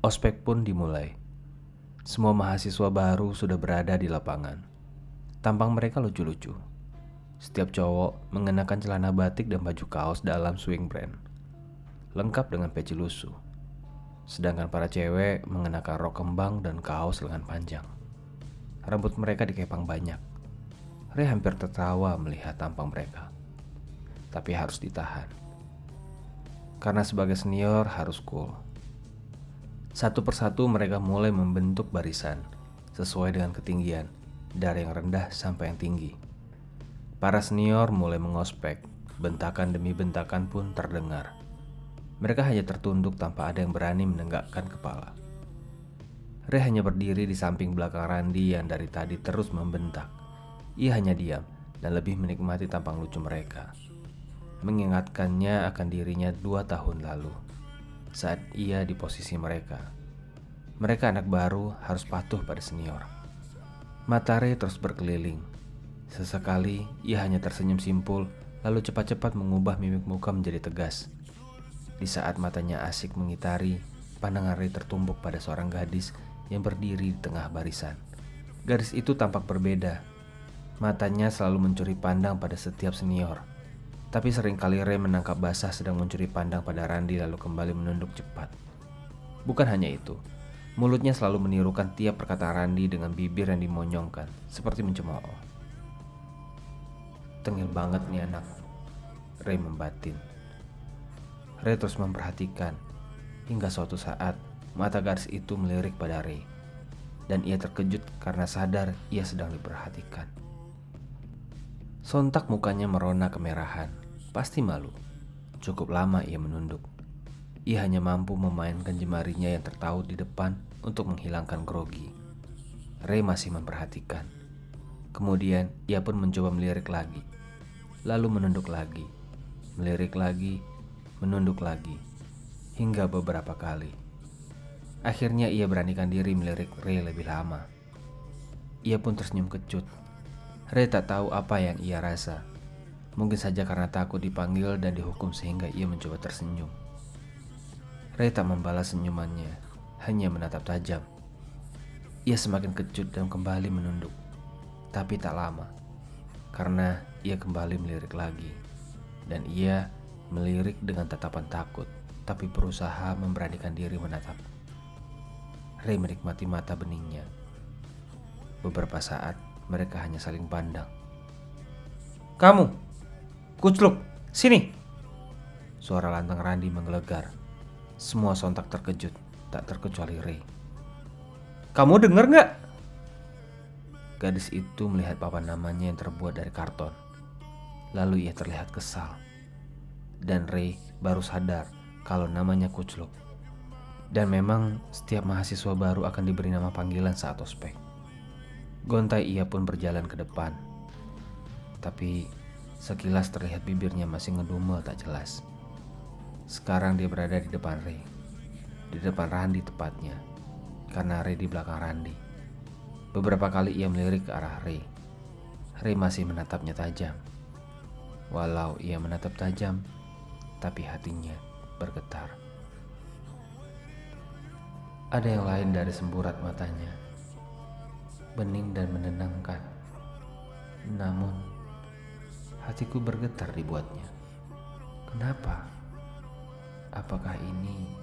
Ospek pun dimulai. Semua mahasiswa baru sudah berada di lapangan. Tampang mereka lucu-lucu. Setiap cowok mengenakan celana batik dan baju kaos dalam swing brand. Lengkap dengan peci lusuh. Sedangkan para cewek mengenakan rok kembang dan kaos lengan panjang. Rambut mereka dikepang banyak. Ray hampir tertawa melihat tampang mereka. Tapi harus ditahan. Karena sebagai senior harus cool satu persatu mereka mulai membentuk barisan sesuai dengan ketinggian, dari yang rendah sampai yang tinggi. Para senior mulai mengospek, bentakan demi bentakan pun terdengar. Mereka hanya tertunduk tanpa ada yang berani menenggakkan kepala. Ray hanya berdiri di samping belakang Randi yang dari tadi terus membentak. Ia hanya diam dan lebih menikmati tampang lucu mereka. Mengingatkannya akan dirinya dua tahun lalu saat ia di posisi mereka. Mereka anak baru harus patuh pada senior. Matahari terus berkeliling. Sesekali ia hanya tersenyum simpul lalu cepat-cepat mengubah mimik muka menjadi tegas. Di saat matanya asik mengitari, pandangan Ray tertumbuk pada seorang gadis yang berdiri di tengah barisan. Garis itu tampak berbeda. Matanya selalu mencuri pandang pada setiap senior tapi sering kali Ray menangkap basah sedang mencuri pandang pada Randy lalu kembali menunduk cepat. Bukan hanya itu, mulutnya selalu menirukan tiap perkataan Randy dengan bibir yang dimonyongkan, seperti mencemooh. Tengil banget nih anak, Ray membatin. Ray terus memperhatikan, hingga suatu saat mata garis itu melirik pada Ray. Dan ia terkejut karena sadar ia sedang diperhatikan. Sontak mukanya merona kemerahan. Pasti malu. Cukup lama ia menunduk. Ia hanya mampu memainkan jemarinya yang tertaut di depan untuk menghilangkan grogi. Ray masih memperhatikan. Kemudian ia pun mencoba melirik lagi. Lalu menunduk lagi. Melirik lagi, menunduk lagi. Hingga beberapa kali. Akhirnya ia beranikan diri melirik Ray lebih lama. Ia pun tersenyum kecut. Ray tak tahu apa yang ia rasa. Mungkin saja karena takut dipanggil dan dihukum sehingga ia mencoba tersenyum. Ray tak membalas senyumannya, hanya menatap tajam. Ia semakin kecut dan kembali menunduk. Tapi tak lama, karena ia kembali melirik lagi. Dan ia melirik dengan tatapan takut, tapi berusaha memberanikan diri menatap. Ray menikmati mata beningnya. Beberapa saat, mereka hanya saling pandang. Kamu, Kucluk, sini. Suara lantang Randi menggelegar. Semua sontak terkejut, tak terkecuali Ray. Kamu denger nggak? Gadis itu melihat papan namanya yang terbuat dari karton. Lalu ia terlihat kesal. Dan Ray baru sadar kalau namanya Kucluk. Dan memang setiap mahasiswa baru akan diberi nama panggilan saat ospek. Gontai ia pun berjalan ke depan. Tapi Sekilas terlihat bibirnya masih ngedumel tak jelas. Sekarang dia berada di depan Ray. Di depan Randi tepatnya. Karena Ray di belakang Randi. Beberapa kali ia melirik ke arah Ray. Ray masih menatapnya tajam. Walau ia menatap tajam, tapi hatinya bergetar. Ada yang lain dari semburat matanya. Bening dan menenangkan. Namun Hatiku bergetar dibuatnya. Kenapa? Apakah ini